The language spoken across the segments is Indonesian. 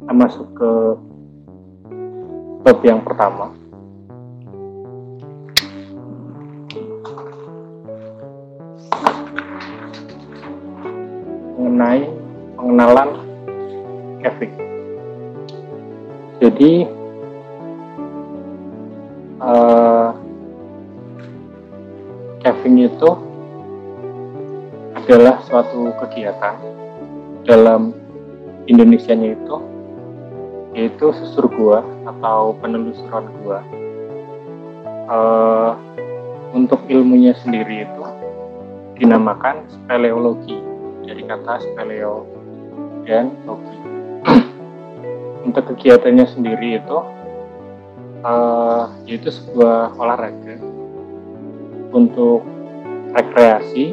kita masuk ke bab yang pertama mengenai pengenalan Kevin. Jadi uh, Kevin itu adalah suatu kegiatan dalam Indonesia itu yaitu susur gua atau penelusuran gua. Uh, untuk ilmunya sendiri itu dinamakan speleologi. Dari kata speleo dan logi. Untuk kegiatannya sendiri itu uh, yaitu sebuah olahraga untuk rekreasi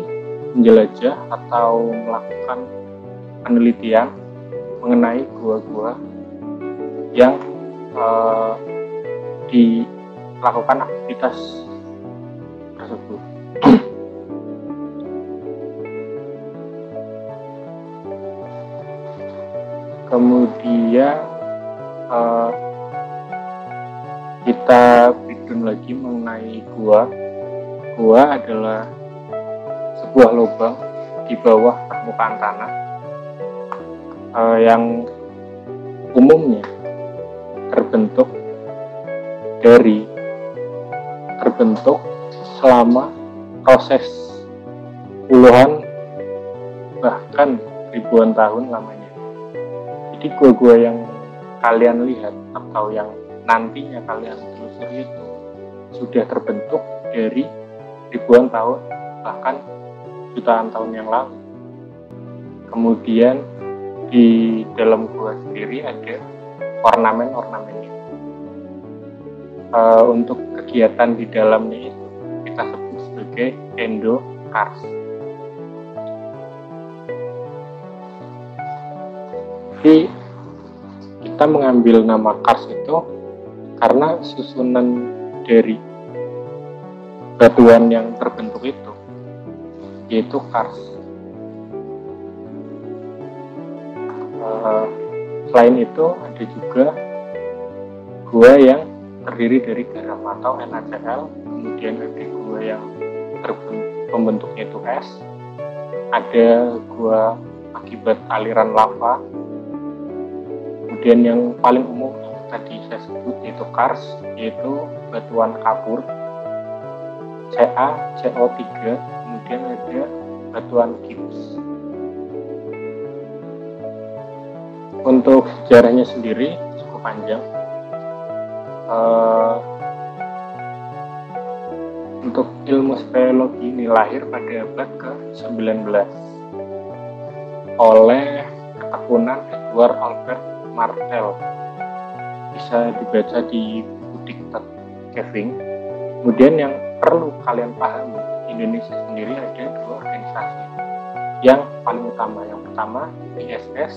menjelajah atau melakukan penelitian mengenai gua-gua yang uh, dilakukan aktivitas tersebut. Kemudian uh, kita bikin lagi mengenai gua. Gua adalah sebuah lubang di bawah permukaan tanah uh, yang umumnya terbentuk dari terbentuk selama proses puluhan bahkan ribuan tahun lamanya. Jadi gua-gua yang kalian lihat atau yang nantinya kalian telusuri itu sudah terbentuk dari ribuan tahun bahkan jutaan tahun yang lalu. Kemudian di dalam gua sendiri ada ornamen-ornamennya. Uh, untuk kegiatan di dalamnya itu kita sebut sebagai endokars. Jadi kita mengambil nama kars itu karena susunan dari batuan yang terbentuk itu yaitu kars. Uh, selain itu ada juga gua yang terdiri dari garam atau NaCl, kemudian ada gua yang pembentuknya itu es, ada gua akibat aliran lava, kemudian yang paling umum yang tadi saya sebut yaitu kars, yaitu batuan kapur, Ca, CO3, kemudian ada batuan gips. Untuk sejarahnya sendiri cukup panjang. Uh, untuk ilmu speleologi ini lahir pada abad ke-19 oleh ketekunan Edward Albert Martel. Bisa dibaca di buku diktat Kevin. Kemudian yang perlu kalian pahami, Indonesia sendiri ada dua organisasi yang paling utama. Yang pertama ISS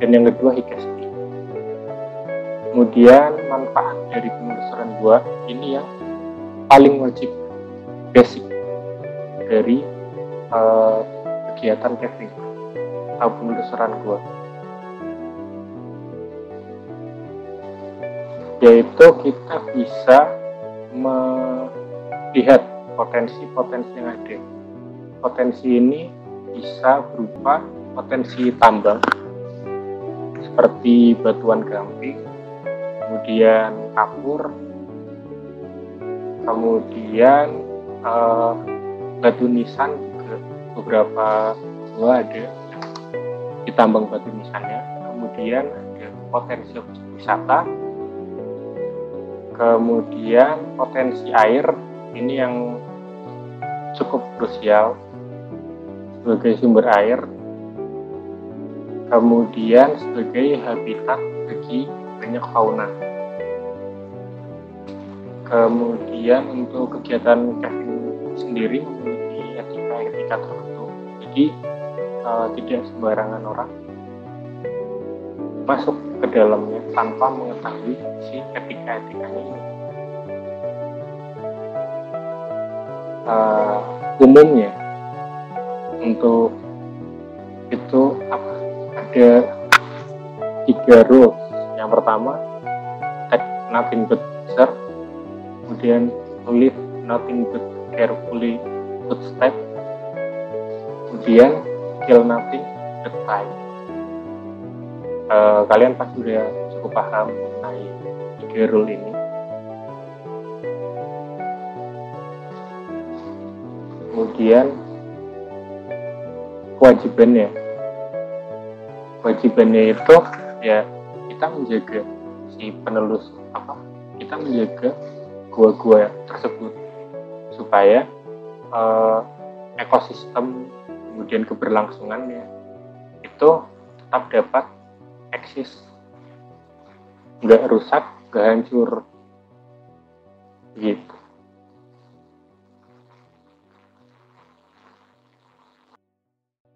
dan yang kedua HIKSP. Kemudian manfaat dari penelusuran gua ini yang paling wajib basic dari uh, kegiatan Kevin atau penelusuran gua yaitu kita bisa melihat potensi-potensi yang ada. Potensi ini bisa berupa potensi tambang seperti batuan gamping, kemudian kapur, kemudian uh, batu nisan juga beberapa gua ada di tambang batu nisannya, kemudian ada potensi wisata, kemudian potensi air ini yang cukup krusial sebagai sumber air kemudian sebagai habitat bagi banyak fauna. Kemudian untuk kegiatan Kevin sendiri memiliki etika-etika tertentu. Jadi uh, tidak sembarangan orang masuk ke dalamnya tanpa mengetahui si etika-etikanya ini. Uh, umumnya untuk itu apa ada tiga rules. Yang pertama take nothing but serve kemudian live nothing but carefully footstep kemudian kill nothing but time. Uh, kalian pasti udah cukup paham mengenai tiga rule ini. Kemudian kewajibannya kewajibannya itu ya kita menjaga si penelus apa kita menjaga gua-gua tersebut supaya uh, ekosistem kemudian keberlangsungannya itu tetap dapat eksis. Nggak rusak nggak hancur. Gitu